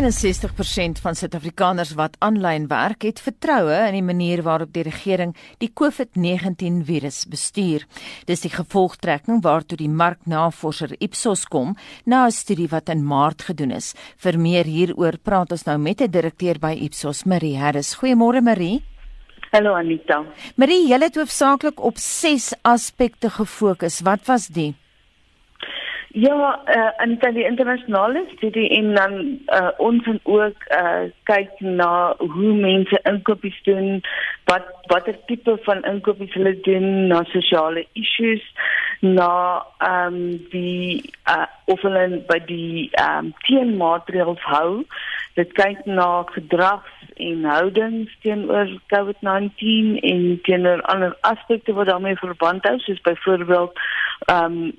61% van Suid-Afrikaners wat aanlyn werk, het vertroue in die manier waarop die regering die COVID-19 virus bestuur. Dis die gevolgtrekking waartoe die marknavorser Ipsos kom na 'n studie wat in Maart gedoen is. Vir meer hieroor praat ons nou met 'n direkteur by Ipsos, Marie Harris. Goeiemôre Marie. Hallo Anita. Marie, jy het hoofsaaklik op 6 aspekte gefokus. Wat was die? Ja, uh, in die internasionale studie en dan uh, ons en ook uh, kyk na hoe mense inkopies doen, wat watter tipe van inkopies hulle doen, na sosiale issues, na ehm um, die uh, of hulle by die ehm um, teenmaatreëls hou. Dit kyk na gedrags en houdings teenoor COVID-19 en teenoor ander aspekte wat daarmee verband hou, soos byvoorbeeld ehm um,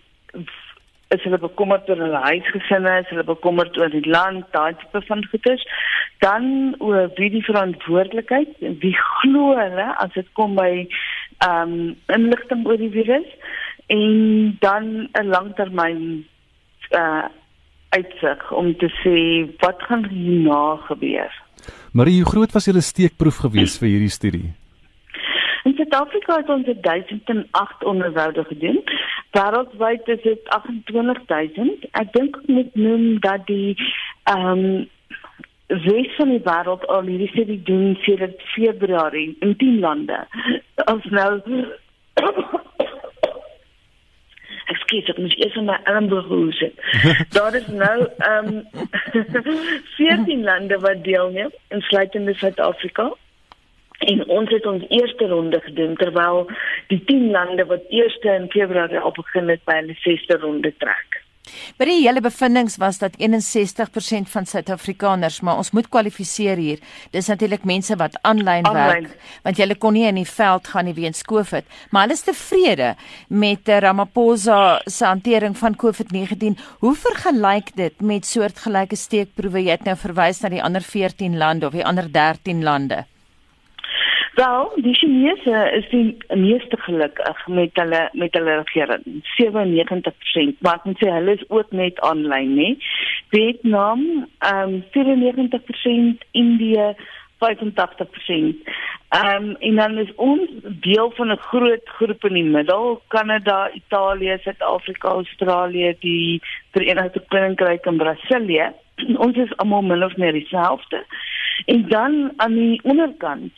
is hulle bekommerd oor hulle huisgesinne, is hulle bekommerd oor die land, daai tipe van goeders. Dan oor wie die verantwoordelikheid, wie glo hulle as dit kom by ehm um, inligting oor die virus en dan 'n langtermyn uh uitsig om te sê wat gaan hierna gebeur. Marie, hoe groot was julle steekproef geweest vir hierdie studie? In Suid-Afrika het ons 1008 onderhoude gedoen. Wêreldwyd is dit 28000. Ek dink ek moet noem dat die ehm um, res van die wêreld al hierdie studie doen sedert Februarie in 10 lande. Ons nou Ekskuus, ek moet eers my elmboog hoes. Daar is nou ehm um, 14 lande wat deelneem, insluitende Suid-Afrika. En ons het ons eerste ronde gedoen terwyl die 10 lande wat eers in Februarie al begin het by hulle sesde ronde trek. By die hele bevindinge was dat 61% van Suid-Afrikaners, maar ons moet kwalifiseer hier. Dis natuurlik mense wat aanlyn werk, want hulle kon nie in die veld gaan nie weens COVID, maar hulle is tevrede met eh, Ramaphosa se hantering van COVID-19. Hoe vergelyk dit met soortgelyke steekproewe? Jy het nou verwys na die ander 14 lande of die ander 13 lande. Wel, die Chinese is die meeste gelukkig met hulle met hulle regering. 97%, maar ek moet sê hulle is ook net aanlyn, nê. Vietnam, ehm um, 94%, Indië 85%. Ehm um, en dan is ons deel van 'n groot groep in die middel, Kanada, Italië, Suid-Afrika, Australië, die Verenigde Koninkryk en Brasilië. ons is almal min of meer dieselfde. En dan aan die onderkant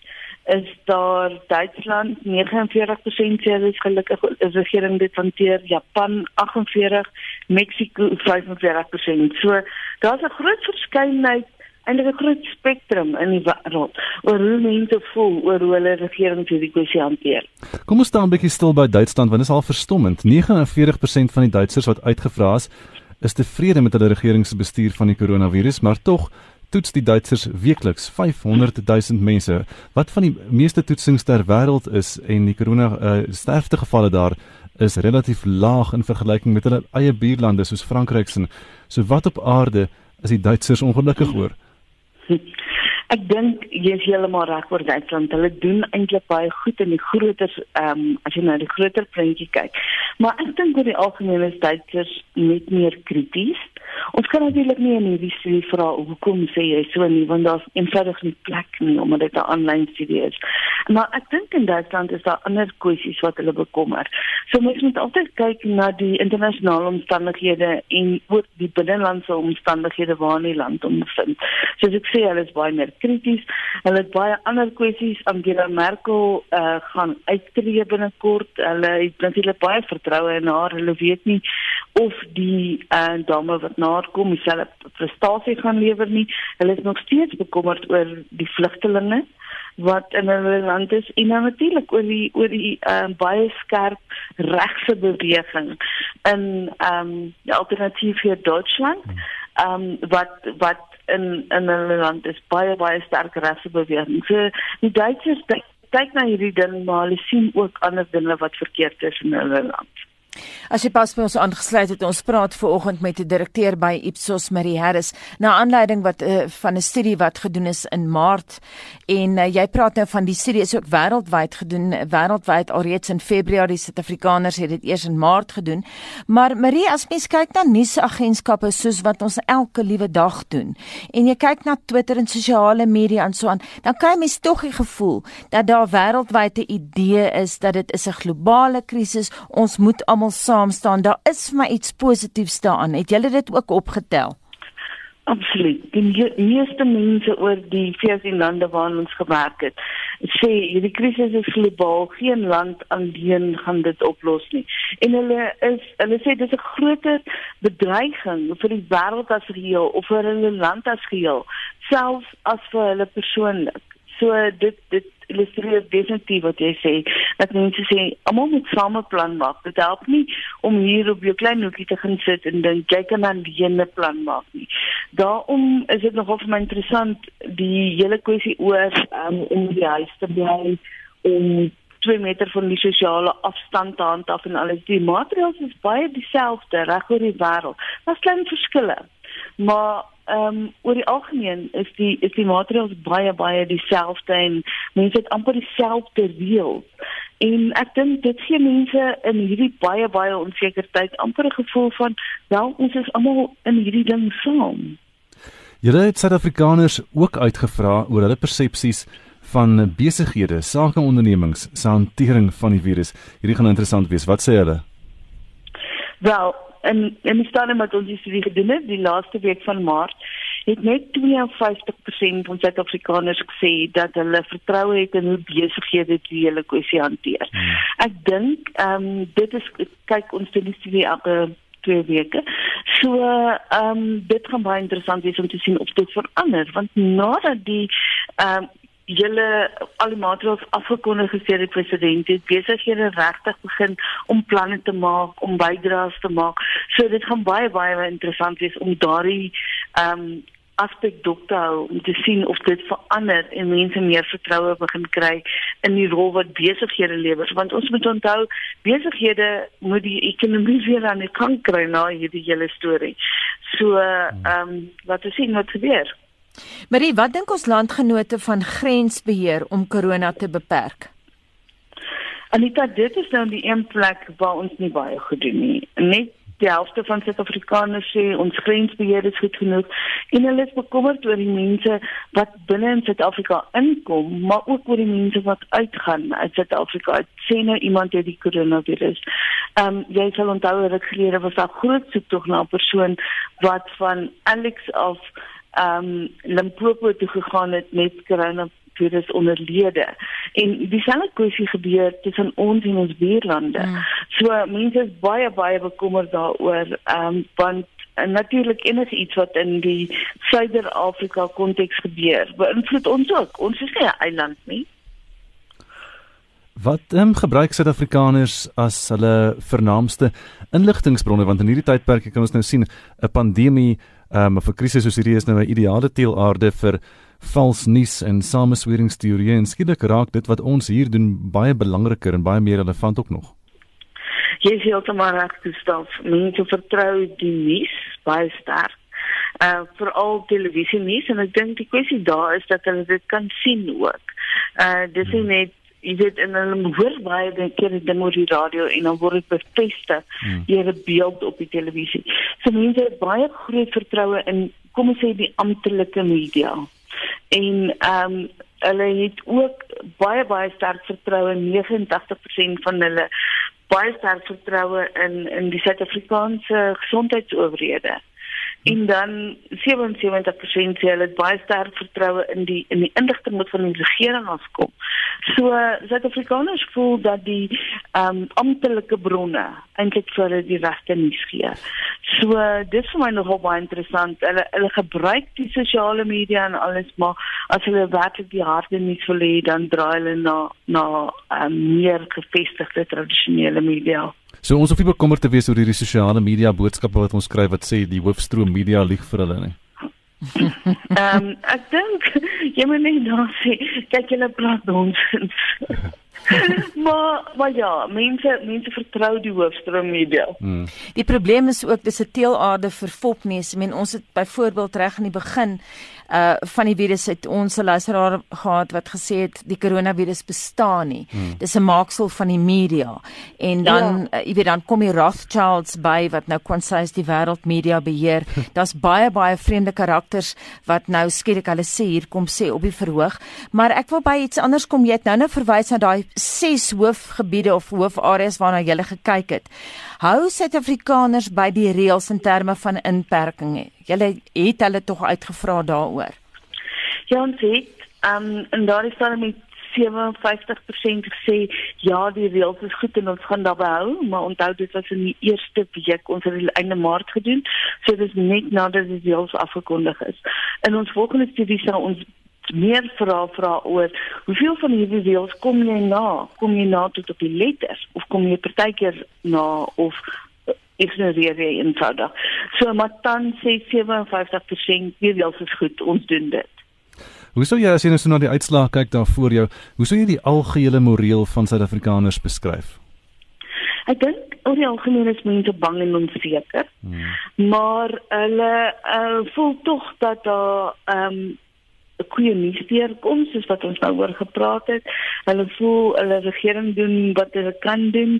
is daar Duitsland 49% sê hulle is gelukkig is regering dit hanteer Japan 48 Mexiko 45% so daar's 'n groot verskeidenheid en 'n groot spektrum in die wêreld oor hoe mense voel oor hoe hulle regering hierdie kwessie hanteer. Kom ons staan 'n bietjie stil by Duitsland want dit is al verstommend. 49% van die Duitsers wat uitgevra is is tevrede met hulle regering se bestuur van die koronavirus maar tog toets die Duitsers weekliks 500 000 mense. Wat van die meeste toetsings ter wêreld is en die corona uh, sterftegevalle daar is relatief laag in vergelyking met hulle eie buurlande soos Frankryk se. So wat op aarde is die Duitsers ongelukkig oor? Ek dink jy is heeltemal reg oor Duitsland. Hulle doen eintlik baie goed in die groter ehm um, as jy na die groter prentjie kyk. Maar ek dink oor die algemeen is Duitsers net meer krities. Ons kan natuurlik nie in hierdie studie vra hoekom sê jy so nie want daar's eenvoudig nie plek nie omdat dit 'n aanlyn studie is. Maar ek dink in Duitsland is daar ander kwessies wat hulle bekommer. So mens moet altyd kyk na die internasionale omstandighede en ook die binnelandse omstandighede waarin die land omvind. Soos ek sê, hulle is baie meer krities. Hulle het baie ander kwessies. Angela Merkel uh, gaan uittreë binnekort. Hulle het natuurlik baie vertroue in haar. Hulle weet nie of die uh, dame wat na haar kom dieselfde prestasie gaan lewer nie. Hulle is nog steeds bekommerd oor die vlugtelinge wat in hulle land is en dan natuurlik oor die oor die uh, baie skerp regse beweging in ehm um, die alternatief vir Duitsland ehm um, wat wat in in hulle land is baie baie sterk regse beweging. So die Duitsers kyk na hierdie ding maar hulle sien ook ander dinge wat verkeerd is in hulle land. As jy pas by ons aangesluit het, ons praat ver oggend met 'n direkteur by Ipsos, Marie Harris, na aanleiding wat uh, van 'n studie wat gedoen is in Maart en uh, jy praat nou van die studie is ook wêreldwyd gedoen, wêreldwyd alreeds in Februarie, Suid-Afrikaners het dit eers in Maart gedoen. Maar Marie, as mens kyk na nuusagentskappe soos wat ons elke liewe dag doen en jy kyk na Twitter en sosiale media en so aan, dan kry mens tog die gevoel dat daar wêreldwyd 'n idee is dat dit is 'n globale krisis. Ons moet almal saam saam staan. Daar is vir my iets positiefs daaraan. Het julle dit ook opgetel? Absoluut. Die meeste mense oor die 14 lande waarin ons gewerk het, sê hierdie krisis is globaal. Geen land alleen gaan dit oplos nie. En hulle is hulle sê dit is 'n groter bedreiging vir die wêreld as geheel of vir hulle land as geheel, selfs as vir hulle persoonlik. So dit dit illustreer definitief wat jy sê dat mense sê almal moet same plan maak. Dit help nie om hier op jou klein hoekie te gaan sit en dink jy kan alleen 'n plan maak nie. Daarom is dit nogal vir my interessant die hele kwessie oor um, om die huis te bly om 2 meter van die sosiale afstand te handhaaf en alles. Die maatreëls is baie dieselfde reg oor die wêreld. Daar's klein verskille. Maar ehm um, oor die algemeen is die is die maatreëls baie baie dieselfde en mense het amper dieselfde reëls. En ek dink dit gee mense in hierdie baie baie onseker tyd amper 'n gevoel van wel ons is almal in hierdie ding saam. Julle het Suid-Afrikaners ook uitgevra oor hulle persepsies van besighede, sakeondernemings se hantering van die virus. Hierdie gaan interessant wees. Wat sê hulle? Wel, en en die stadium wat ons die studie gedoen het, die laaste week van Maart, het net 52% van Suid-Afrikaners gesê dat hulle vertroue het in hoe besighede die hele kwessie hanteer. Hmm. Ek dink ehm um, dit is kyk ons doen die studie elke twee weke. So ehm um, dit gaan baie interessant wees om te sien of dit verander want nadat die ehm um, julle al die maatreëls afgekondig gesê die president het besighede regtig begin om planne te maak om bydraes te maak. So dit gaan baie baie interessant wees om daardie ehm um, aspek dophou om te sien of dit verander en mense meer vertroue begin kry in die rol wat besighede lewer want ons moet onthou besighede moet die ekonomie weer aan die kant kry na hierdie hele storie. So ehm um, laat ons sien wat gebeur. Marie, wat dink ons landgenote van grensbeheer om corona te beperk? Anita, dit is nou die een plek waar ons nie baie goed doen nie. Net die helfte van Suid-Afrikaners sê ons grensbeheer is goed genoeg en hulle is bekommerd oor die mense wat binne in Suid-Afrika inkom, maar ook oor die mense wat uitgaan uit Suid-Afrika. Sien nou iemand het die coronavirus. Ehm um, jy sal onthou dat gelede was daar groot soek tog na 'n persoon wat van Alex of ehm um, Limpopo toe gegaan het met corona virus onderlede. En dieselfde kwessie gebeur tussen ons en ons buurlande. Mm. So mense is baie baie bekommerd daaroor ehm um, want en natuurlik enige iets wat in die Suider-Afrika konteks gebeur, beïnvloed ons ook. Ons is nie 'n eiland nie. Wat ehm um, gebruik Suid-Afrikaners as hulle vernaamste inligtingbronne want in hierdie tydperk kan ons nou sien 'n pandemie Um, 'n krisis soos hierdie is nou 'n ideale teelaarde vir vals nuus en samesweringsteorieë en skielik raak dit wat ons hier doen baie belangriker en baie meer relevant ook nog. Jy sê altemal reg gestof. Mense vertrou die nuus baie sterk. Uh veral televisie nuus en ek dink die kwessie daar is dat hulle dit kan sien ook. Uh dis nie hmm. net jy weet en hulle hoor baie dan keer dit op die radio en dan word dit bevestig hmm. deur 'n beeld op die televisie. So mense het baie groot vertroue in kom ons sê die amptelike media. En ehm um, hulle het ook baie baie sterk vertroue 89% van hulle baie sterk vertroue in in die Suid-Afrikaanse gesondheidsowerhede en dan 77% sê hulle het baie sterk vertroue in die in die inligting wat van die regering afkom. So Suid-Afrikaners voel dat die ehm um, amptelike bronne eintlik vir hulle die regte nuus gee. So dis vir my nogal baie interessant. Hulle hulle gebruik die sosiale media en alles, maar as hulle werklik die harde nuus wil hê, dan draai hulle na na um, meer gevestigde tradisionele media. So ons hoef nie bekommerd te wees oor hierdie sosiale media boodskappe wat ons kry wat sê die hoofstroom media lieg vir hulle nie. Ehm um, ek dink jy moet net nou sê kyk julle praat ons. Maar maar ja, mense mense vertrou die hoofstroom media. Hmm. Die probleem is ook dis 'n teelaarde vir fopneus. Ek meen ons het byvoorbeeld reg aan die begin uh van die virus het ons 'n luisteraar gehad wat gesê het die koronavirus bestaan nie. Hmm. Dis 'n maaksel van die media. En dan ja. uh, jy weet dan kom die Rothschilds by wat nou konsies die wêreld media beheer. Daar's baie baie vreemde karakters wat nou skielik hulle sê hier kom sê op die verhoog. Maar ek wil by iets anders kom. Jy het nou nou verwys na daai ses hoofgebiede of hoofareas waarna jy gele gekyk het. Hou Suid-Afrikaners by die reëls in terme van inperking? Julle het hulle tog uitgevra daaroor. Ja, ons het um en daar is dan met 57% gesê ja, die reëls is goed en ons gaan daarby hou, maar onthou dit was in die eerste week ons het einde Maart gedoen, so dit is net nadat die reëls afgekondig is. In ons volgende studie sal ons meer vra vra oor hoeveel van hierdie reëls kom jy na? Kom jy na tot op die letters of kom jy partykeer na of ignoreer jy eenvoudig. So maar dan sê 57% die reëls is goed, ons doen dit. Hoe sou jy as jy nou so na die uitslae kyk daar voor jou, hoe sou jy die algehele moreel van Suid-Afrikaners beskryf? Ek dink oor die algemeen is mense bang en onseker. Hmm. Maar hulle uh, voel tog dat daar ehm um, 'n goeie nuussteer kom soos wat ons nou oor gepraat het. Hulle voel hulle regering doen wat hulle kan doen.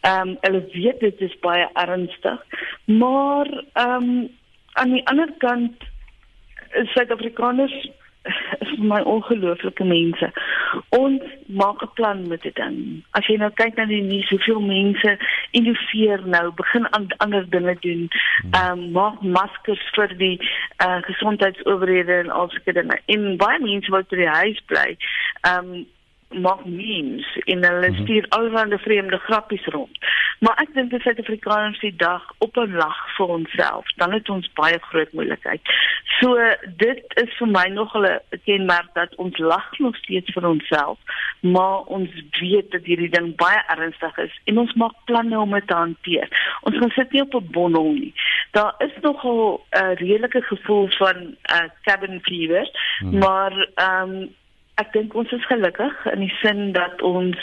Ehm um, hulle weet dit is baie ernstig. Maar ehm um, aan die ander kant Suid-Afrikaners is vir my ongelooflike mense. Ons maak 'n plan met dit dan. As jy nou kyk na die nuus, hoeveel mense innoveer nou, begin aan ander dinge doen. Hmm. Ehm um, maak maskers vir die uh, gesondheidsowerhede en al sulke dinge. En baie mense wou by die huis bly. Ehm um, maak memes en hulle mhm. stuur allerlei vreemde grappies rond. Maar ek dink dit is Suid-Afrikaners se dag op 'n lag vir onsself. Dan het ons baie groot moeilikheid. So dit is vir my nog 'n kenmerk dat ons lag nog steeds vir onsself, maar ons weet dat hierdie ding baie ernstig is en ons maak planne om dit te hanteer. Ons gaan sit nie op 'n bondel nie. Daar is nogal 'n uh, redelike gevoel van uh, cabin fever, hmm. maar ehm um, Ek dink ons is gelukkig in die sin dat ons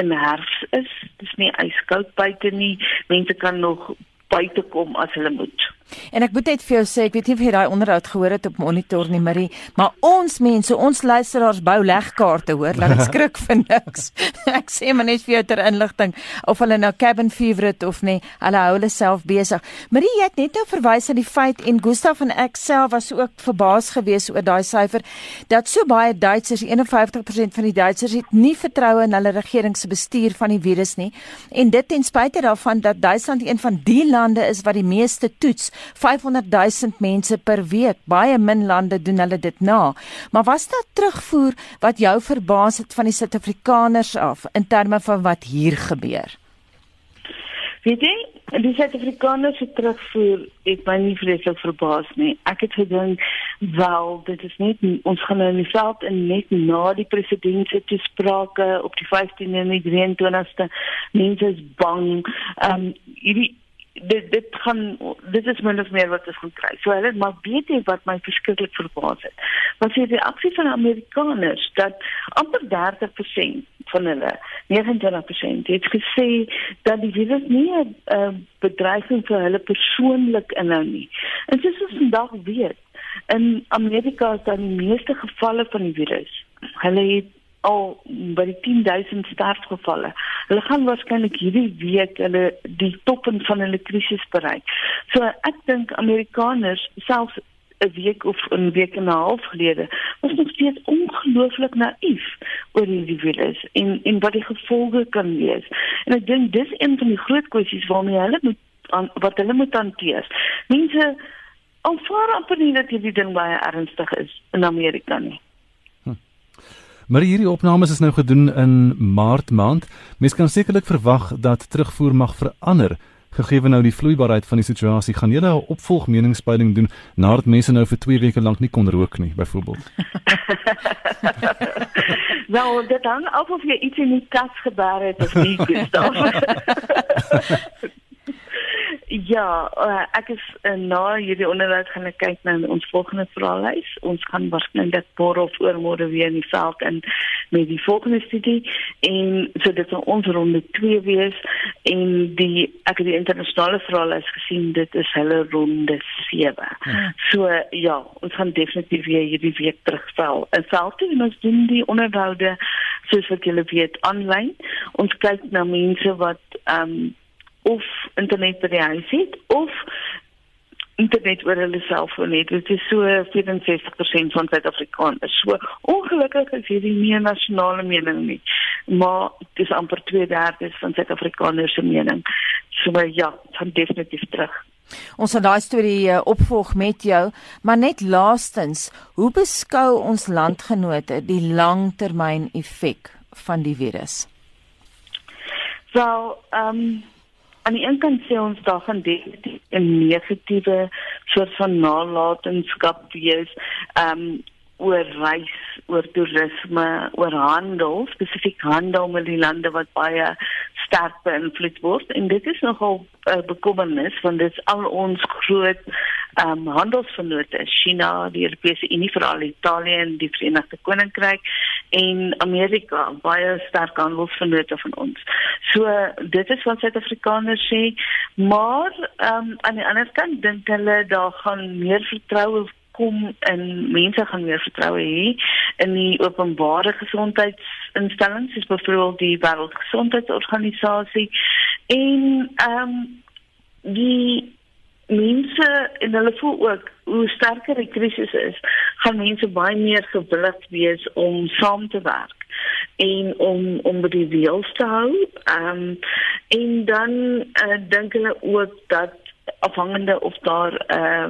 in herfs is. Dis nie yskoud buite nie. Mense kan nog buite kom as hulle moet. En ek moet net vir jou sê, ek weet nie of jy daai onderhoud gehoor het op monitor nie, Marie, maar ons mense, ons luisteraars bou legkaarte, hoor, laat ek skrik vir niks. ek sê maar net vir jou ter inligting of hulle nou cabin fever het of nie, hulle hou hulle self besig. Marie, jy het net nou verwys aan die feit en Gustaf en ek self was ook verbaas geweest oor daai syfer dat so baie Duitsers, 51% van die Duitsers het nie vertroue in hulle regering se bestuur van die virus nie. En dit ten spyte daarvan dat Duitsland een van die lande is wat die meeste toets 500 000 mense per week. Baie min lande doen hulle dit na. Maar was daar terugvoer wat jou verbaas het van die Suid-Afrikaners af in terme van wat hier gebeur? Weet jy, die Suid-Afrikaners se terugvoer het my nie vreeslik verbaas nie. Ek het gedink wel, dit is net ons gaan nou in die veld en net na die president se toesprake op die 15de en die 23ste mense is bang. Ehm um, hierdie dit dit gaan dit is min of meer wat ons gaan kry. So hulle maar weet jy wat my verskriklik verbaas het. Want sê die aksie van Amerikaners dat amper 30% van hulle 29% het gesê dat die virus nie 'n uh, bedreiging vir hulle persoonlik inhou nie. En dis is vandag weet in Amerika is daar die meeste gevalle van die virus. Hulle het al by die 10000 sterfgevalle. Hulle gaan waarskynlik hierdie week hulle die toppunt van hulle krisis bereik. So ek dink Amerikaners selfs 'n week of 'n week en 'n half gelede was nog steeds ongelooflik naïef oor hierdie virus en en wat die gevolge kan wees. En ek dink dis een van die groot kwessies waarmee hulle moet aan wat hulle moet hanteer. Mense aanvaar amper nie dat hierdie ding baie ernstig is in Amerika nie. Maar hierdie opnames is nou gedoen in Maart maand. Mens kan sekerlik verwag dat terugvoer mag verander gegee nou die vloeibaarheid van die situasie. Gaan julle 'n opvolg meningspeiling doen nadat mense nou vir 2 weke lank nie kon rook nie, byvoorbeeld? nou, dit hang af of jy iets in die kas gebaar het of nie, Gustav. Ja, uh, ek is uh, na hierdie onderhoud gaan ek kyk na ons volgende vraelys. Ons gaan waarskynlik môre of oormôre weer in die veld in met die volgende studie en so dit sal ons ronde 2 wees en die ek het die internasionale vraelys gesien dit is hulle ronde 7. Ja. So ja, ons gaan definitief weer hierdie week terugval. En selfs en ons doen die onderhoude soos wat julle weet aanlyn. Ons kyk na mense wat ehm um, of internet by die huis het of internet oor hulle selfoon het. Dit is so 64% van Suid-Afrikaners. So ongelukkig is hierdie nie 'n nasionale mening nie, maar dit is amper 2/3 van Suid-Afrikaners se mening. So ja, van definitief terug. Ons sal daai storie uh, opvolg met jou, maar net laastens, hoe beskou ons landgenote die langtermyn effek van die virus? Wel, ehm um, aan die een kant sê ons daar gaan definitief 'n negatiewe soort van nalatenskap wees. Um oor reis, oor toerisme, oor handel, spesifiek handel met die lande wat baie sterk beïnvloed word en dit is nogal 'n uh, bekommernis want dit is al ons groot um, handelsvennote China, die Europese Unie, veral Italië en die Verenigde Koninkryk en Amerika, baie sterk handelsvennote van ons. So dit is wat Suid-Afrikaners sê, maar um, aan die ander kant dink hulle daar gaan meer vertroue kom en mense gaan meer vertroue hê in die openbare gesondheidsinstellings soos byvoorbeeld die Wêreldgesondheidsorganisasie en ehm um, die mense en hulle voel ook hoe sterker die krisis is, gaan mense baie meer gewillig wees om saam te werk en om om by die reëls te hou. Ehm um, en dan uh, dink hulle ook dat afhangende of daar 'n uh,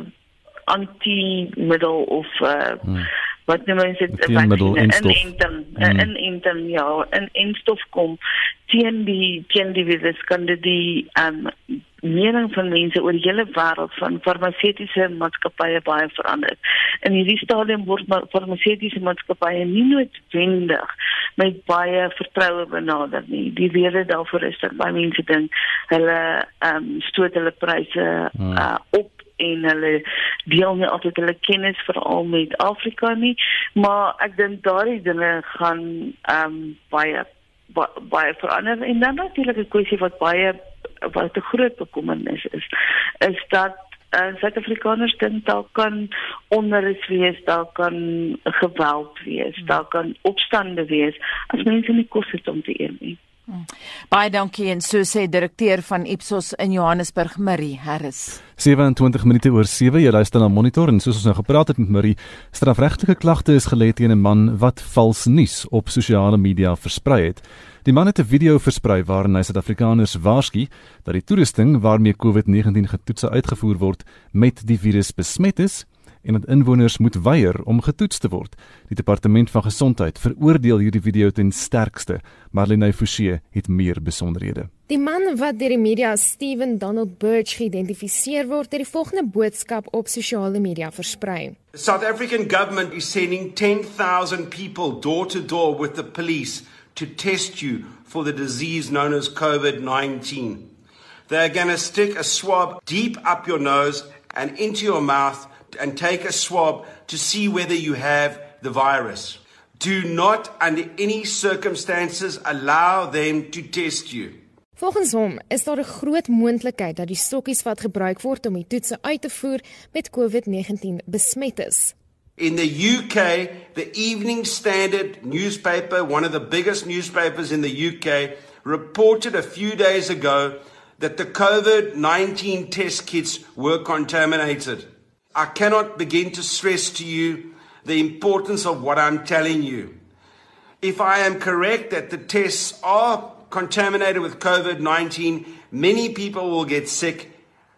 anti-middel of uh, hmm wat nou mens dit in in in in dan ja in in stof kom teen die teen die virus kan dit die um mening van mense oor die hele wêreld van farmaseutiese maatskappye baie verander. In hierdie stadium word farmaseutiese maatskappye nie noodwendig met baie vertroue benader nie. Die rede daarvoor is dat baie mense dink hulle ehm um, stoot hulle pryse uh, op en hulle deel nie altyd hulle kennis veral met Afrika nie, maar ek dink daardie dinge gaan ehm um, baie baie verander en dan natuurlik 'n kwessie wat baie wat 'n groot bekommernis is is dat uh, Suid-Afrikaners dink daar kan onrus wees, daar kan geweld wees, hmm. daar kan opstande wees as mense nie kos het om te eet nie. Hmm. Baie dankie en so sê direkteur van Ipsos in Johannesburg Marie Harris. 27 minute oor 7 jy luister na Monitor en soos ons nou gepraat het met Marie, strafregtelike klagte is gelê teen 'n man wat vals nuus op sosiale media versprei het. Die man het 'n video versprei waarin hy Suid-Afrikaners waarsku dat die toerusting waarmee COVID-19 getoets uitgevoer word met die virus besmet is en dat inwoners moet weier om getoets te word. Die departement van gesondheid veroordeel hierdie video ten sterkste. Marlene Forsie het meer besonderhede. Die man wat deur die media Steven Donald Birch geïdentifiseer word, het die volgende boodskap op sosiale media versprei. The South African government is sending 10,000 people door to door with the police to test you for the disease known as COVID 19. They're going to stick a swab deep up your nose and into your mouth and take a swab to see whether you have the virus. Do not, under any circumstances, allow them to test you. Volgens hom is daar 'n groot moontlikheid dat die stokkies wat gebruik word om die toetse uit te voer met COVID-19 besmet is. In the UK, the Evening Standard newspaper, one of the biggest newspapers in the UK, reported a few days ago that the COVID 19 test kits were contaminated. I cannot begin to stress to you the importance of what I'm telling you. If I am correct that the tests are contaminated with COVID 19, many people will get sick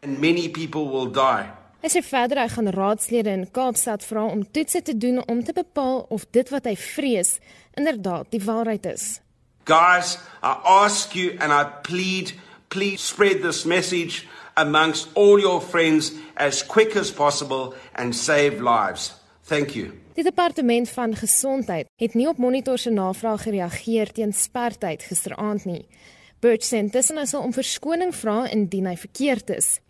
and many people will die. Hy sê verder hy gaan raadslede in Kaapstad vra om toetse te doen om te bepaal of dit wat hy vrees inderdaad die waarheid is. Guys, I ask you and I plead, please spread this message amongst all your friends as quick as possible and save lives. Thank you. Die departement van gesondheid het nie op monitor se navraag gereageer teen spertyd gisteraand nie. Birch sê intussen hy sal om verskoning vra indien hy verkeerd is.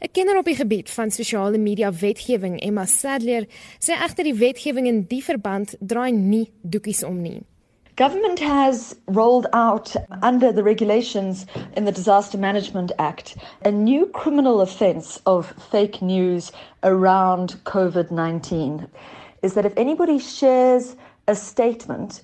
'n Kenner op die gebied van sosiale media wetgewing, Emma Sadler, sê egter die wetgewing in die verband draai nie doekies om nie. Government has rolled out, under the regulations in the Disaster Management Act, a new criminal offence of fake news around COVID 19. Is that if anybody shares a statement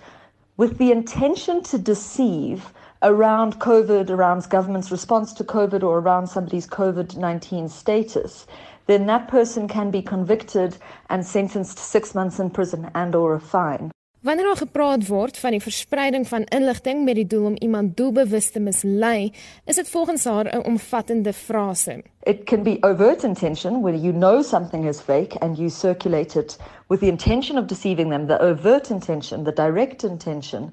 with the intention to deceive around COVID, around government's response to COVID, or around somebody's COVID 19 status, then that person can be convicted and sentenced to six months in prison and or a fine. Wanneer daar gepraat word van die verspreiding van inligting met die doel om iemand doelbewus te mislei, is dit volgens haar 'n omvattende frase. It can be overt intention where you know something is fake and you circulate it with the intention of deceiving them, the overt intention, the direct intention.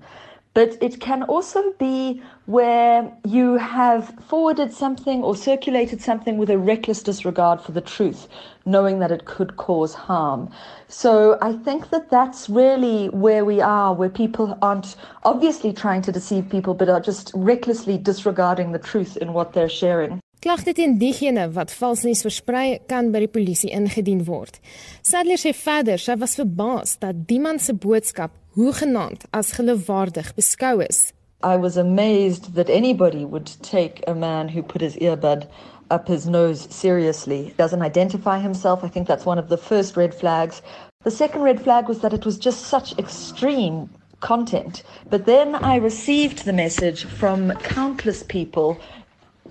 But it can also be where you have forwarded something or circulated something with a reckless disregard for the truth, knowing that it could cause harm. So I think that that's really where we are, where people aren't obviously trying to deceive people, but are just recklessly disregarding the truth in what they're sharing. Klagte teen diegene wat vals nuus versprei kan by die polisie ingedien word. Sadler sê verder sy was verbaas dat die man se boodskap hoegenaamd as geloofwaardig beskou is. I was amazed that anybody would take a man who put his earbud up his nose seriously. Doesn't identify himself. I think that's one of the first red flags. The second red flag was that it was just such extreme content. But then I received the message from countless people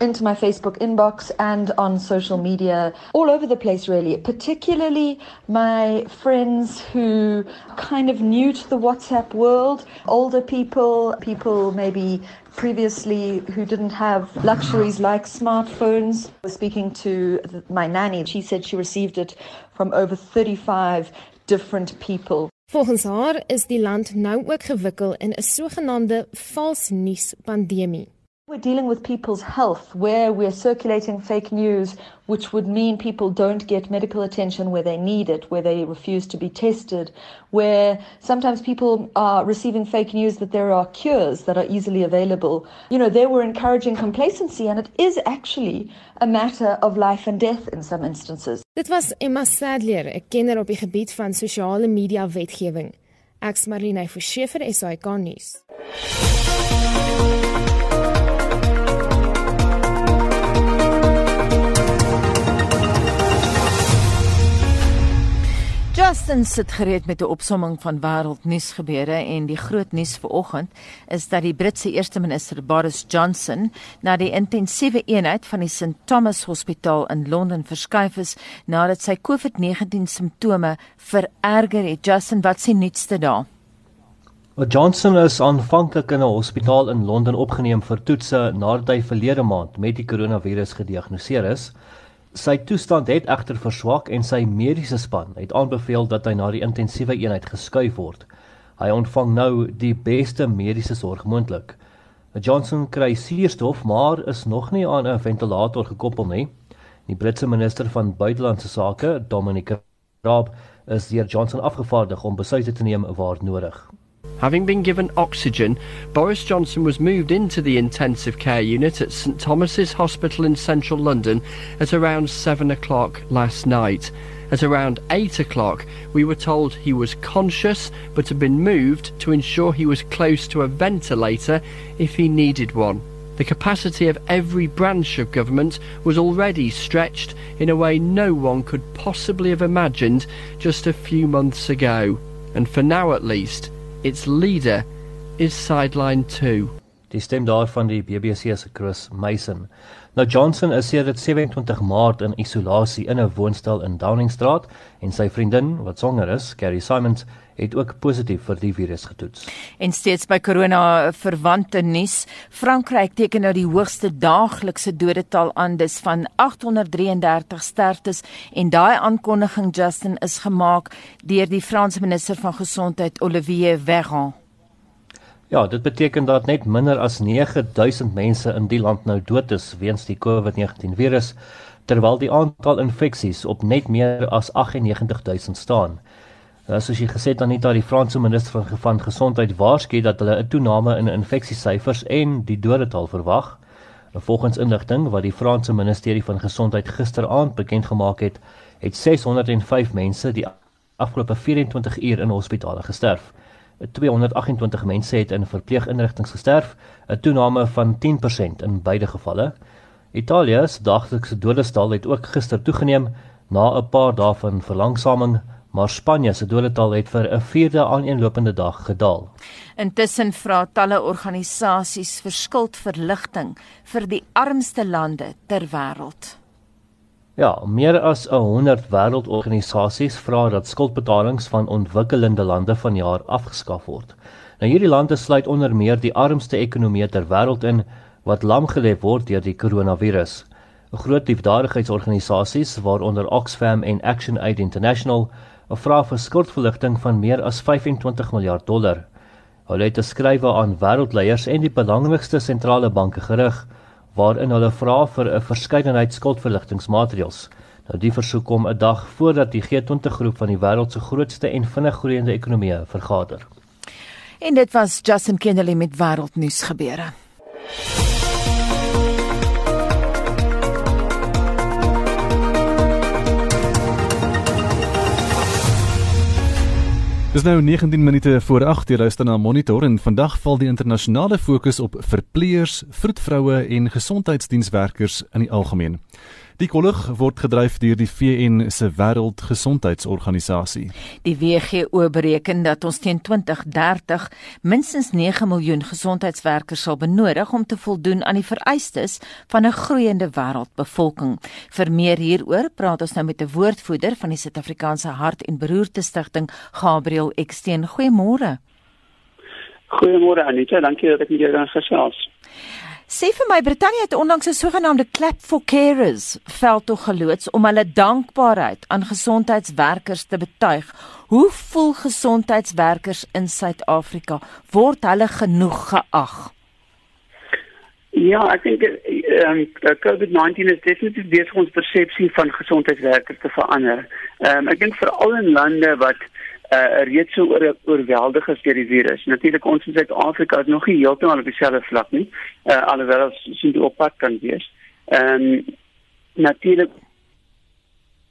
into my Facebook inbox and on social media, all over the place, really. Particularly my friends who kind of new to the WhatsApp world, older people, people maybe previously who didn't have luxuries like smartphones. I was speaking to my nanny. She said she received it from over 35 different people. Volgens haar is die land nou ook gewikkel in 'n sogenaamde vals nuus pandemie. We're dealing with people's health where we're circulating fake news, which would mean people don't get medical attention where they need it, where they refuse to be tested, where sometimes people are receiving fake news that there are cures that are easily available. You know, they were encouraging complacency, and it is actually a matter of life and death in some instances. Dit was Emma Sadler, 'n kenner op die gebied van sosiale media wetgewing. Ek's Marlene Forsie vir SAK nuus. Justin sit gereed met 'n opsomming van wêreldnuus gebeure en die groot nuus vanoggend is dat die Britse eerste minister Boris Johnson na die intensiewe eenheid van die St Thomas Hospitaal in Londen verskuif is nadat sy COVID-19 simptome vererger het. Justin, wat sien nuutste daar? Johnson is aanvanklik in 'n hospitaal in Londen opgeneem vir toetse nadat hy verlede maand met die koronavirus gediagnoseer is. Sy toestand het egter verswak en sy mediese span het aanbeveel dat hy na die intensiewe eenheid geskuif word. Hy ontvang nou die beste mediese sorg moontlik. Johnson kry suurstof, maar is nog nie aan 'n ventilator gekoppel nie. Die Britse minister van buitelandse sake, Dominic Raab, is deur Johnson afgevaardig om besluite te neem waar nodig. Having been given oxygen, Boris Johnson was moved into the intensive care unit at St Thomas's Hospital in central London at around 7 o'clock last night. At around 8 o'clock, we were told he was conscious but had been moved to ensure he was close to a ventilator if he needed one. The capacity of every branch of government was already stretched in a way no one could possibly have imagined just a few months ago. And for now at least, its leader is sideline 2. Die stem daarvan die BBC se Chris Mason. Nou Johnson is sedert 27 Maart in isolasie in 'n woonstel in Downingstraat en sy vriendin wat swanger is, Carrie Simons, het ook positief vir die virus getoets. En steeds by corona verwante nuus, Frankryk teken nou die hoogste daaglikse dodetal aan, dis van 833 sterftes en daai aankondiging Justin is gemaak deur die Franse minister van gesondheid Olivier Véran. Ja, dit beteken dat net minder as 9000 mense in die land nou dood is weens die COVID-19 virus, terwyl die aantal infeksies op net meer as 98000 staan. Nou, soos jy gesê het Anita, die Franse minister van, van gesondheid waarsku dat hulle 'n toename in infeksiesyfers en die dodetal verwag. Volgens inligting wat die Franse Ministerie van Gesondheid gisteraand bekend gemaak het, het 605 mense die afgelope 24 uur in hospitale gesterf. 228 mense het in verpleeginrigtinge gesterf, 'n toename van 10% in beide gevalle. Italië se daglikse dodestal het ook gister toegeneem na 'n paar dae van verlangsaming, maar Spanje se dodetal het vir 'n vierde aaneenlopende dag gedaal. Intussen vra talle organisasies vir skuldverligting vir die armste lande ter wêreld. Ja, meer as 100 wêreldorganisasies vra dat skuldbetalings van ontwikkelende lande vanjaar afgeskaf word. Nou hierdie lande sluit onder meer die armste ekonomieë ter wêreld in wat lamgelê word deur die koronavirus. 'n Groot liefdadigheidsorganisasies waaronder Oxfam en Action Aid International vra vir skuldverligting van meer as 25 miljard dollar. Hulle het geskrywe aan wêreldleiers en die belangrikste sentrale banke gerig waarin hulle vra vir 'n verskeidenheid skuldverligtingmaatreëls. Nou die versoek kom 'n dag voordat die G20 groep van die wêreld se grootste en vinnig groeiende ekonomieë vergader. En dit was Justin Kennedy met wêreldnuus gebeure. Dis nou 19 minute voor 8:00 jy luister na Monitor en vandag val die internasionale fokus op verpleegers, vroedvroue en gesondheidsdienswerkers in die algemeen. Die kollig word gedryf deur die VN se Wêreldgesondheidsorganisasie. Die WHO bereken dat ons teen 2030 minstens 9 miljoen gesondheidswerkers sal benodig om te voldoen aan die vereistes van 'n groeiende wêreldbevolking. Vir meer hieroor praat ons nou met 'n woordvoerder van die Suid-Afrikaanse Hart en Beroerte Stichting, Gabriel Eksteen. Goeiemôre. Goeiemôre Anita, dankie dat ek met jou kan gesels. Sê vir my Brittanje het onlangs 'n sogenaamde clap for carers veldtog geloods om hulle dankbaarheid aan gesondheidswerkers te betuig. Hoe voel gesondheidswerkers in Suid-Afrika? Word hulle genoeg geag? Ja, ek dink ehm um, COVID-19 is definitief besig ons persepsie van gesondheidswerkers te verander. Ehm um, ek dink veral in lande wat uh, reeds so oor, oorweldig is deur die virus. Natuurlik ons in Suid-Afrika is nog nie heeltemal op dieselfde vlak nie. Uh, alhoewel ons sien die oppad kan wees. Ehm um, natuurlik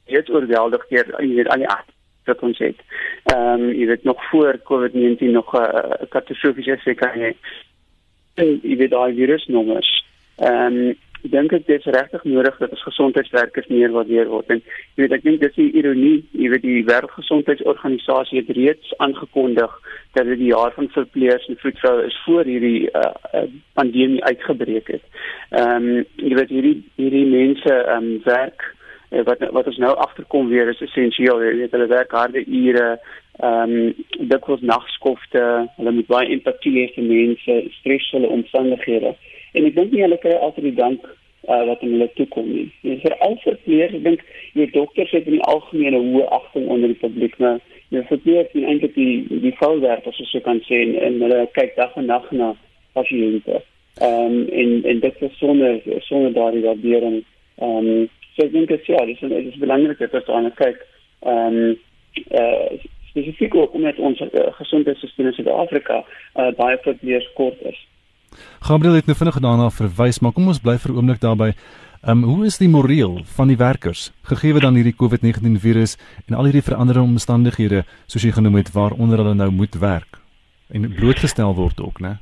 reeds oorweldig deur jy weet al die wat ons het. Ehm um, jy weet nog voor COVID-19 nog 'n uh, katastrofiese effek hê. En jy weet daai virusnommers. Ehm um, dink dit is regtig nodig dat ons gesondheidswerkers meer waardeer word. En jy weet ek dink dis die ironie jy weet die wêreldgesondheidsorganisasie het reeds aangekondig dat dit die jaar van verpleegers en vroedvroue is voor hierdie uh, pandemie uitgebreek het. Ehm um, jy weet hierdie hierdie mense ehm um, werk uh, wat wat ons nou agterkom weer is essensieel. Jy weet hulle werk harde ure ehm um, dit was nagskofte hulle moet baie empatie hê vir mense stresvolle omstandighede en ek dink nie hulle kry altyd die dank uh, wat aan hulle toe kom nie. Jy vir al verpleeg, ek dink die dokters het in die algemene hoë agting onder die publiek, maar jy verpleeg nie eintlik die die volwerk as jy kan sê en, en hulle kyk dag en nag na pasiënte. Ehm um, en en dit is sonder sonder daardie waardering. Ehm um, so ek dink dit ja, dis dit is belangrik dat ons aan kyk. Ehm um, uh, spesifiek ook omdat ons uh, gesondheidstelsel in Suid-Afrika uh, baie verpleeg kort is. Gabriel het nou vinnig daarna verwys, maar kom ons bly vir 'n oomblik daarby. Ehm um, hoe is die moreel van die werkers gegee dan hierdie COVID-19 virus en al hierdie veranderende omstandighede soos jy genoem het waaronder hulle nou moet werk en blootgestel word ook, né?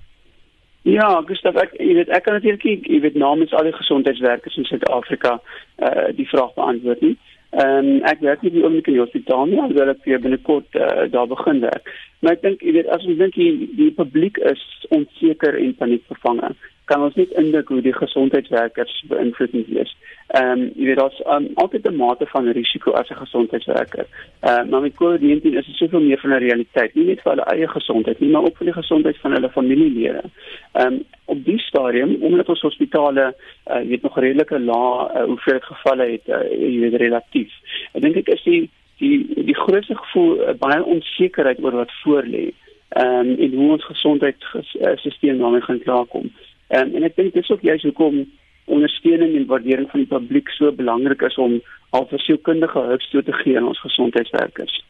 Ja, Gustav, ek jy weet ek kan natuurlik jy weet namens al die gesondheidswerkers in Suid-Afrika uh, die vraag beantwoord nie. Ehm um, ek werk nie die oomblik in die hospitaal nie, alhoewel ek weer binnekort uh, daar begin werk. Maar ek dink jy weet as ons dink die, die publiek is onseker en paniekvervange, kan ons net indink hoe die gesondheidswerkers beïnvloed is. Ehm um, jy weet daar's um, altyd 'n mate van risiko as 'n gesondheidswerker. Ehm uh, maar met COVID-19 is dit soveel meer van 'n realiteit, nie net vir hulle eie gesondheid nie, maar ook vir die gesondheid van hulle familielede. Ehm um, op die stadium omdat ons hospitale uh, weet nog redelike lae uh, hoeveel gevalle het, uh, jy weet relatief. Ek dink ek is die die die grootste gevoel uh, baie onsekerheid oor wat voor lê. Ehm um, en hoe ons gesondheidstelsel daarmee gaan klaarkom. Ehm um, en ek dink dis ook juist hoekom ondersteuning en waardering van die publiek so belangrik is om al verseelkundige hulp toe te gee aan ons gesondheidswerkers.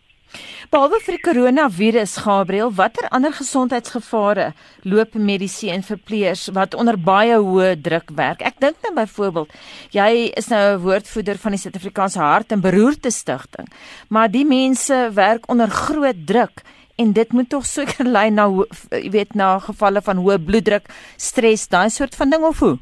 Behalwe vir die koronavirus, Gabriel, watter ander gesondheidsgevare loop mediese en verpleegers wat onder baie hoë druk werk? Ek dink nou byvoorbeeld, jy is nou 'n woordvoerder van die Suid-Afrikaanse Hart en Beroerte Stichting, maar die mense werk onder groot druk en dit moet tog seker lei na jy weet na gevalle van hoë bloeddruk, stres, daai soort van ding of hoe?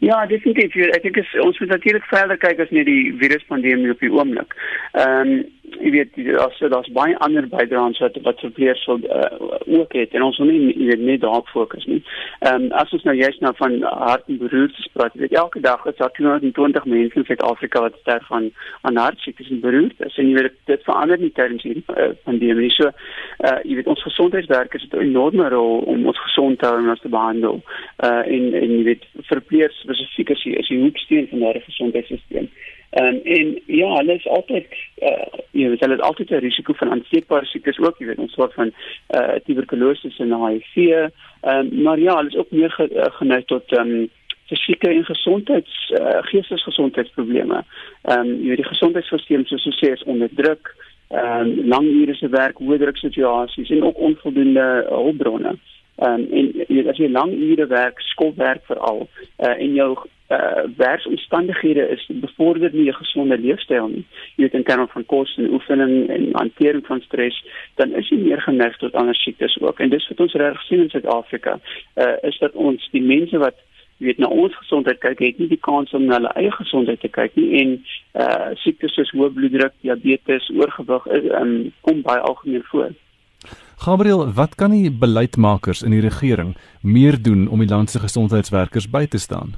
Ja, definitief. Ek dink ons moet natuurlik verder kyk as net die viruspandemie op die oomblik. Ehm um, jy weet as daar's baie ander bydraes wat wat verpleegers sal uh, ook het en ons wil nie jy weet net daarop fokus nie. Ehm um, as ons nou juist nou van hart en beroerte praat, weet elke dag is daar 220 mense in Suid-Afrika wat sterf van aan hartsiektes en beroertes en jy weet dit verander nie tydens hierdie uh, pandemie. So uh, jy weet ons gesondheidswerkers het 'n enorme rol om ons gesond te hou en ons te behandel. Uh en en jy weet verpleegers spesifiek as jy as jy hoeksteen van daardie gesondheidstelsel. Ehm um, en ja, hulle is altyd uh jy weet hulle het altyd 'n risiko van aansteekbare siektes ook, jy weet ons soort van uh tuberkulose en HIV. Ehm um, maar ja, hulle is ook meer ge, uh, geneig tot ehm um, fisieke en gesondheids uh, geestesgesondheidsprobleme. Ehm um, jy weet die gesondheidstelsel soos jy sê is onder druk, ehm um, lang ure se werk, hoë druk situasies en ook onvoldoende hulpbronne. Ehm um, en jy as jy lang ure werk, skoolwerk veral, uh, en jou uh werksomstandighede is bevorder nie 'n gesonde leefstyl nie. Jy weet in terme van kos en oefening en hantering van stres, dan is jy meer geneig tot ander siektes ook. En dis wat ons reg sien in Suid-Afrika, uh is dat ons die mense wat weet na ons gesondheid kyk, het nie die kans om na hulle eie gesondheid te kyk nie en uh siektes soos hoë bloeddruk, diabetes, oorgewig is um, kom baie algemeen voor. Gabriel, wat kan die beleidsmakers in die regering meer doen om die land se gesondheidswerkers by te staan?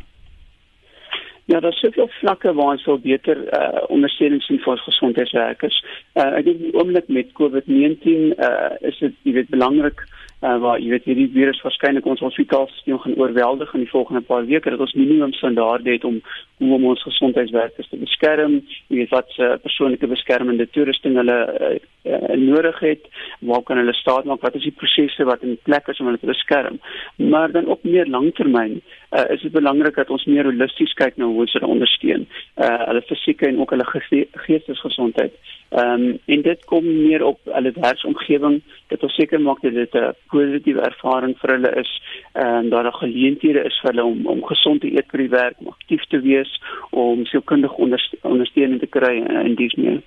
Ja, daar is soveel vlakke waar ons wil beter uh, ondersteuning sien vir ons gesondheidswerkers. Uh, ek dink oomblik met COVID-19 uh, is dit jy weet belangrik uh, waar jy weet hierdie virus waarskynlik ons hospitaalstelsel gaan oorweldig in die volgende paar weke dat ons minimum standaarde het om hoe om ons gesondheidswerkers te beskerm, jy weet wat se uh, persoonlike beskermende toerusting hulle uh, uh, nodig het, waar kan hulle staat maak, wat is die prosesse wat in plek is om hulle te beskerm. Maar dan ook meer langtermyn uh, is dit belangrik dat ons meer holisties kyk na hoe ons hulle ondersteun, uh, hulle fisieke en ook hulle ge geestesgesondheid. Ehm um, en dit kom meer op hulle werksomgewing dat ons seker maak dat dit 'n positiewe ervaring vir hulle is en dat daar geleenthede is vir hulle om om gesond te eet by die werk, om aktief te wees, om sielkundige ondersteuning te kry in dies meer.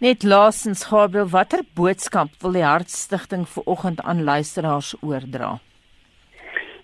Net laasens Gabriel, watter boodskap wil die Hartstigting vir oggend aan luisteraars oordra?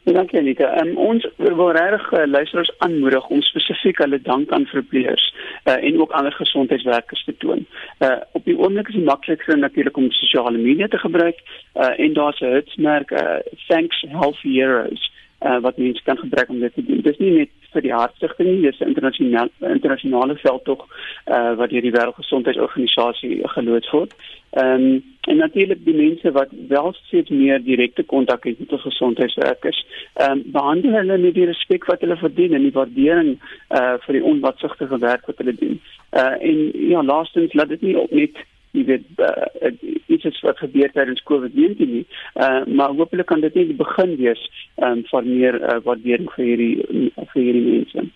Ja, dankie Anita. Um, ons wil regtig uh, luisteraars aanmoedig om spesifiek hulle dank aan verpleegers uh, en ook ander gesondheidswerkers te toon. Uh, op die oomblik is dit maklikste natuurlik om sosiale media te gebruik uh, en daar's 'n hitsmerk uh, thanks health heroes uh, wat mense kan gebruik om dit te doen. Dis nie net vir die hartstigting nie, dis 'n internasionale internasionale veldtog uh, wat deur die Wêreldgesondheidsorganisasie geloods word. Ehm um, en natuurlik die mense wat wel steeds meer direkte kontak het met gesondheidswerkers, ehm um, behandel hulle met die respek wat hulle verdien en die waardering uh vir die onwatsigtige werk wat hulle doen. Uh en ja, laastens laat dit nie op net jy weet uh, iets is wat gebeur tydens COVID-19 nie. Uh maar hopelik kan dit net die begin wees um, van meer uh, waardering vir hierdie vir hierdie mense.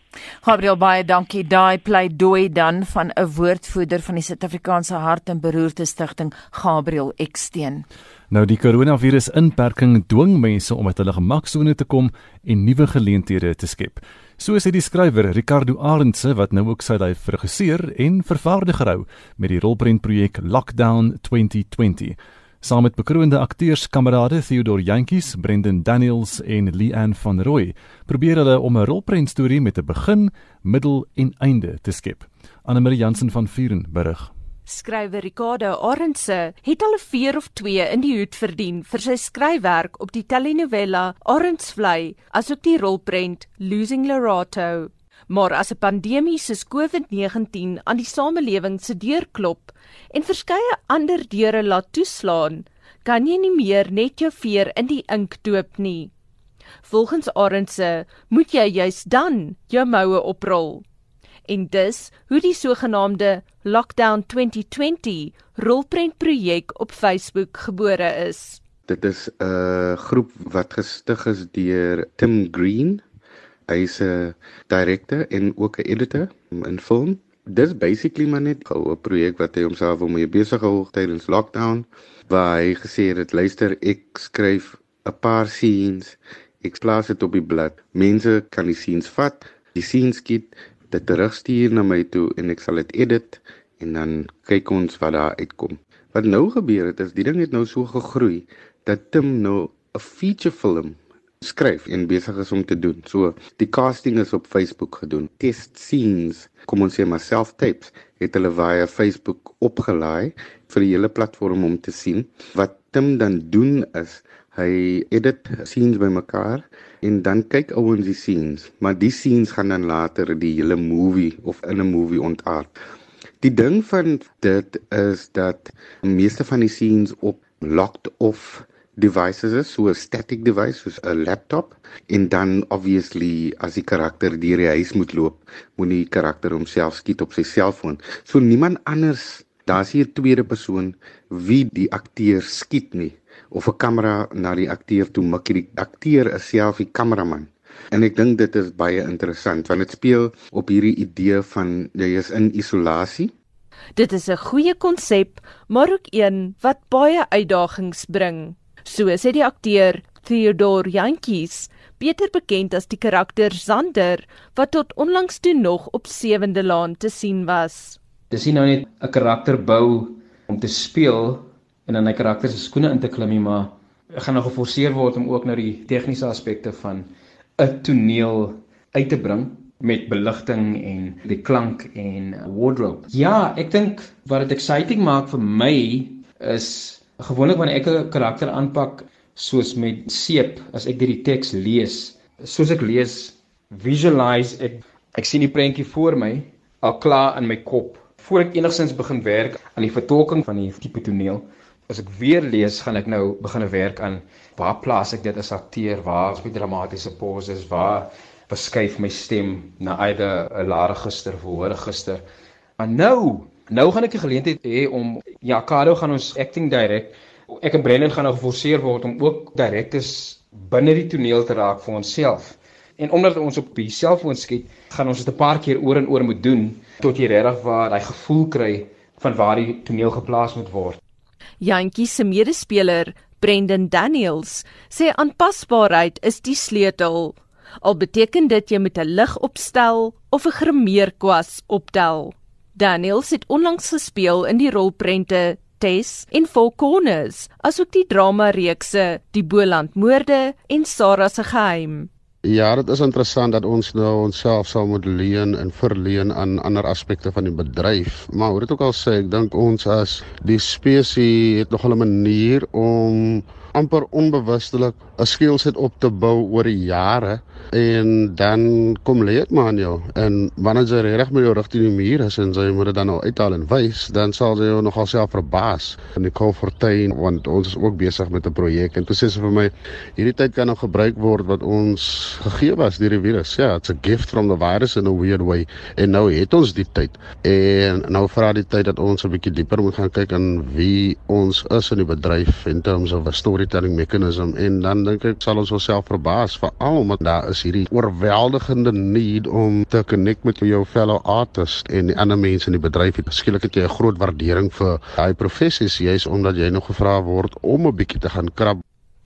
Gabriel baie dankie. Daai pleidooi dan van 'n woordvoerder van die Suid-Afrikaanse Hart en Beroerte Stichting, Gabriel Eksteen. Nou die koronavirus inperking dwing mense om uit hulle gemaksone te kom en nuwe geleenthede te skep. So sê die skrywer Ricardo Arendse wat nou ook sy lyf regisseer en vervaardiger hou met die rolprentprojek Lockdown 2020. Saam met bekroonde akteurskamerade Theodore Jantjies, Brendan Daniels en Leanne van Rooi, probeer hulle om 'n rolprentstorie met 'n begin, middel en einde te skep. Anne Marie Jansen van Vuren berig. Skrywer Ricardo Arendse het al 'n veer of 2 in die hoed verdien vir sy skryfwerk op die telenovela Arendsvlei asook die rolprent Losing Lorato. Maar as 'n pandemie soos COVID-19 aan die samelewing se deur klop en verskeie ander deure laat toeslaan, kan jy nie meer net jou veer in die ink doop nie. Volgens Arendse moet jy juis dan jou moue oprol en dus hoe die sogenaamde Lockdown 2020 rolprentprojek op Facebook gebore is. Dit is 'n groep wat gestig is deur Tim Green. Hy is 'n direkteur en ook 'n editor in film Dis basically maar net 'n projek wat hy homself om mee besig hou tydens lockdown waar hy gesê het luister ek skryf 'n paar scenes ek plaas dit op die blad. Mense kan die scenes vat, die scenes skiet, dit terugstuur na my toe en ek sal dit edit en dan kyk ons wat daar uitkom. Wat nou gebeur het is die ding het nou so gegroei dat Tim nou 'n feature film skryf en besig is om te doen. So die casting is op Facebook gedoen. Test scenes, kom ons sê maar self tapes, het hulle via Facebook opgelaai vir die hele platform om te sien. Wat Tim dan doen is hy edit scenes bymekaar en dan kyk ouens die scenes, maar die scenes gaan dan later die hele movie of in 'n movie ontaard. Die ding van dit is dat meeste van die scenes op locked off devices is, so 'n static device soos 'n laptop en dan obviously as die karakter deur die huis moet loop, moet die karakter homself skiet op sy selfoon. So niemand anders, daar's hier tweede persoon wie die akteur skiet nie of 'n kamera na die akteur toe mik. Die akteur is self die kameraman. En ek dink dit is baie interessant want dit speel op hierdie idee van jy is in isolasie. Dit is 'n goeie konsep, maar ook een wat baie uitdagings bring. So sê die akteur Theodor Jantjies, beter bekend as die karakter Zander, wat tot onlangs toe nog op Sewende Laan te sien was. Dis nie nou net 'n karakter bou om te speel en dan 'n karakter se skoene in te klim nie, maar ek gaan nou geforseer word om ook nou die tegniese aspekte van 'n toneel uit te bring met beligting en die klank en wardrobe. Ja, ek dink wat dit exciting maak vir my is Gewoonlik wanneer ek 'n karakter aanpak soos met seep, as ek die teks lees, soos ek lees, visualize ek ek sien die prentjie voor my al klaar in my kop voor ek enigsins begin werk aan die vertolking van die tipe toneel. As ek weer lees, gaan ek nou begin werk aan waar plaas ek dit as akteur, waar is my dramatiese pauses, waar beskuif my stem na uit 'n lae register of hoë register. Maar nou Nou gaan ek die geleentheid hê om ja, Kado gaan ons acting direk. Ek en Brendan gaan nou geforseer word om ook direktes binne die toneel te raak vir onsself. En omdat ons op die selfoon skiet, gaan ons dit 'n paar keer oor en oor moet doen tot jy regtig waar hy gevoel kry van waar die toneel geplaas moet word. Jantjie se medespeler, Brendan Daniels, sê aanpasbaarheid is die sleutel. Al beteken dit jy met 'n lig opstel of 'n grimeerkwas optel. Daniels het onlangs gespeel in die rolprente Tess en Four Corners, asook die drama-reekse Die Boland Moorde en Sarah se geheim. Ja, dit is interessant dat ons nou onsself sal moet leen en verleen aan ander aspekte van die bedryf. Maar hoe dit ook al sê, ek dink ons as die spesies het nog 'n manier om amper onbewustelik 'n skillset op te bou oor die jare en dan kom lê dit maar aan jou. En wanneer jy reg met jou rigting die muur is en jy moet dit dan nou uithaal en wys dan sal jy jou nogal self verbaas in die Kolfortuin want ons is ook besig met 'n projek en sy vir my hierdie tyd kan nou gebruik word wat ons gegee was deur die virus. Ja it's a gift from the virus in a weird way en nou het ons die tyd. En nou vra die tyd dat ons 'n bietjie dieper moet gaan kyk aan wie ons is in die bedryf in terms of a storytelling mechanism en dan dink ek sal ons osself verbaas veral omdat daar is hierdie oorweldigende need om te connect met jou fellow artist en die ander mense in die bedryf. Skielik het jy 'n groot waardering vir daai professies juis omdat jy nog gevra word om 'n bietjie te gaan krap.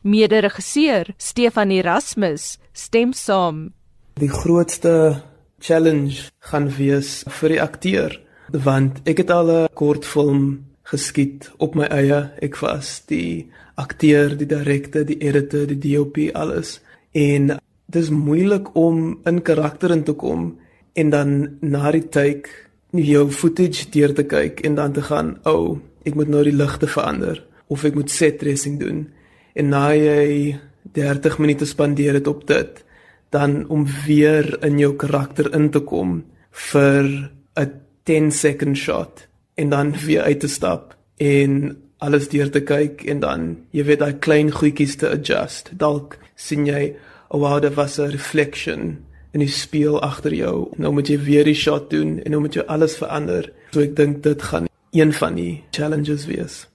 Mede-regisseur Stefan Erasmus stem saam. Die grootste challenge gaan wees vir die akteur want ek het al 'n kortfilm geskiet op my eie. Ek was die akteur, die direkteur, die editor, die DOP alles. En dis moeilik om in karakter in te kom en dan na die take jou footage deur te kyk en dan te gaan, "O, oh, ek moet nou die ligte verander of ek moet set dressing doen." En na jy 30 minute spandeer het op dit, dan om weer in jou karakter in te kom vir 'n 10 second shot en dan weer uit te stap en alles deur te kyk en dan jy weet daai klein goedjies te adjust. Dalk sien jy oh wow, daar was 'n reflection in die spieël agter jou. Nou moet jy weer die shot doen en nou moet jy alles verander. So ek dink dit gaan een van die challenges wees.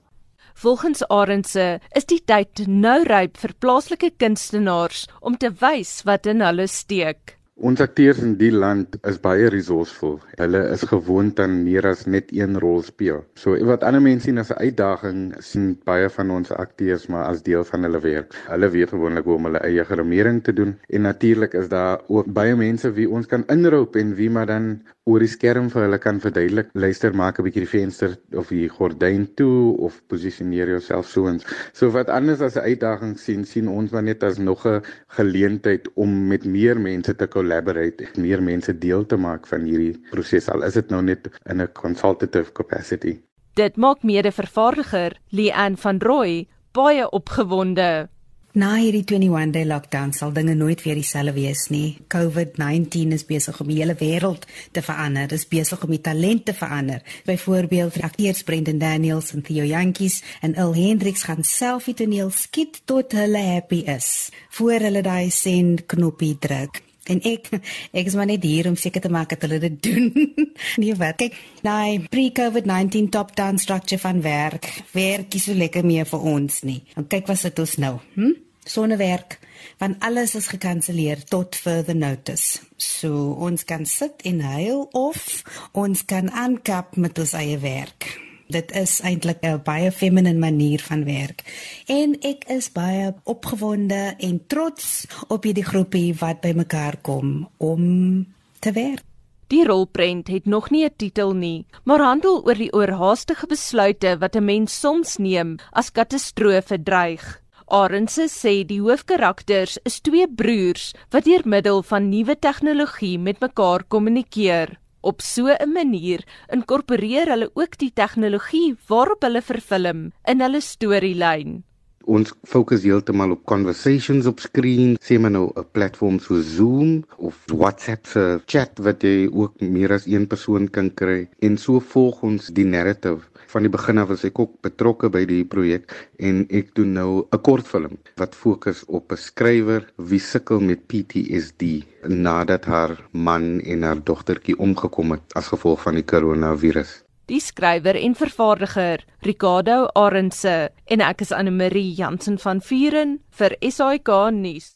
Volgens Arendse is die tyd nou ryp vir plaaslike kunstenaars om te wys wat in hulle steek. Ons akteurs in die land is baie resourceful. Hulle is gewoond aan meer as net een rol speel. So wat ander mense sien as 'n uitdaging, sien baie van ons akteurs maar as deel van hulle werk. Hulle weet gewoonlik hoe om hulle eie grimering te doen en natuurlik is daar ook baie mense wie ons kan inroep en wie maar dan oor die skerm vir hulle kan verduidelik. Luister, maak 'n bietjie die venster of die gordyn toe of posisioneer jouself so en so wat anders as 'n uitdaging sien, sien ons maar net as nog 'n geleentheid om met meer mense te collaborate, meer mense deel te maak van hierdie proses al is dit nou net in 'n consultative capacity. Dit maak mede-vervaardiger Leanne van Rooi baie opgewonde. Na hierdie 21 day lockdown sal dinge nooit weer dieselfde wees nie. COVID-19 is besig om die hele wêreld te verander. Dit is besig om die talente te verander. Byvoorbeeld akteurs Brendan Daniels en Theo Jantjies en El Hendriks gaan self die toneel skiet tot hulle happy is voor hulle daai send knoppie druk. En ek ek is maar net hier om seker te maak dat hulle dit doen. nee, wat? Kyk, daai pre-COVID-19 top-down structure van werk werk nie so lekker meer vir ons nie. En kyk wat sit ons nou. Hm? sonnewerk want alles is gekanselleer tot further notice. So ons kan sit en huil of ons kan aankap met ons eie werk. Dit is eintlik 'n baie feminine manier van werk. En ek is baie opgewonde en trots op hierdie groepie wat bymekaar kom om te werk. Die rolprent het nog nie 'n titel nie, maar handel oor die oorhaastige besluite wat 'n mens soms neem as katastrofe dreig. Arendse sê die hoofkarakters is twee broers wat deur middel van nuwe tegnologie met mekaar kommunikeer. Op so 'n manier inkorporeer hulle ook die tegnologie waarop hulle vervilm in hulle storielyn. Ons fokus heeltemal op conversations op skerm, sê maar nou 'n platform so Zoom of WhatsApp se chat wat jy ook meer as een persoon kan kry en so volg ons die narrative van die begin af was ek ook betrokke by die projek en ek doen nou 'n kortfilm wat fokus op 'n skrywer wie sukkel met PTSD nadat haar man en haar dogtertjie omgekom het as gevolg van die koronavirus. Die skrywer en vervaardiger Ricardo Arendse en ek is Anne Marie Jansen van Vuren vir SAK nuus.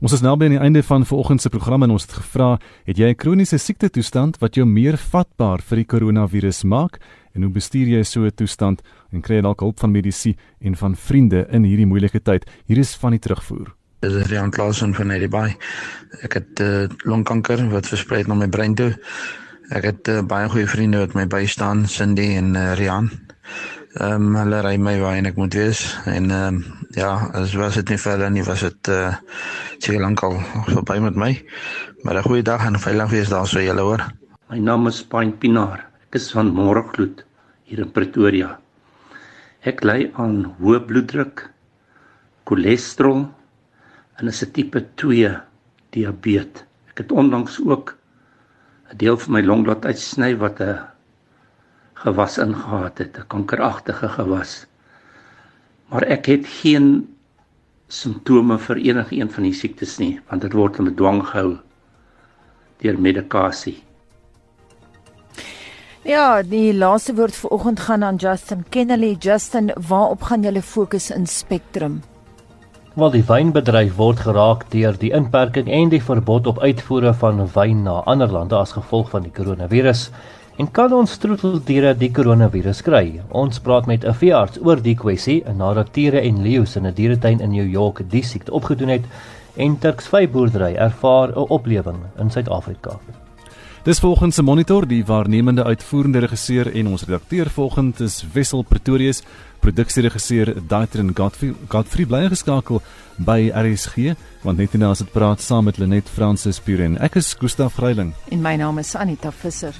Ons is nou by die einde van vanoggend se program en ons het gevra, het jy 'n kroniese siekte toestand wat jou meer vatbaar vir die koronavirus maak? En hoe bestuur jy so 'n toestand en kry jy dalk hulp van medisy en van vriende in hierdie moeilike tyd? Hier is van die terugvoer. Dit is Rian Klasen van Edibay. Ek het uh, longkanker wat versprei na my brein toe. Ek het uh, baie goeie vriende wat my bystaan, Cindy en uh, Rian. Ehm um, hulle ry my waar ek moet wees en ehm um, ja, as was dit nie vir hulle nie, was dit uh seker lankal verby met my. Maar 'n goeie dag en veilig wees daar so julle hoor. My naam is Pain Pinaar. Ek is van Moregloed hier in Pretoria. Ek ly aan hoë bloeddruk, cholesterol en 'n tipe 2 diabetes. Ek het onlangs ook 'n deel van my long laat uitsny wat 'n gewas ingehaat het, 'n kankeragtige gewas. Maar ek het geen simptome vir enige een van die siektes nie, want dit word met dwang gehou deur medikasie. Ja, die laaste woord vir oggend gaan aan Justin Kennedy. Justin, waarop gaan julle fokus in Spectrum? Wel die wynbedryf word geraak deur die inperking en die verbod op uitvoere van wyn na ander lande as gevolg van die koronavirus. En kan ons troeteldiere die koronavirus kry? Ons praat met 'n veearts oor die kwessie nadat tiere en leeu's in 'n dieretuin in New York die siekte opgedoen het en Turks vyeboerdery ervaar 'n oplewing in Suid-Afrika. Dis volgens se monitor die waarnemende uitvoerende regisseur en ons redakteur volgens is Wessel Pretorius, produksieregisseur Daitrin Godfrey. Godfrey bly geskakel by RSG want net nou as dit praat saam met Lenet Francis Puren. Ek is Gustaf Greiling en my naam is Anita Visser.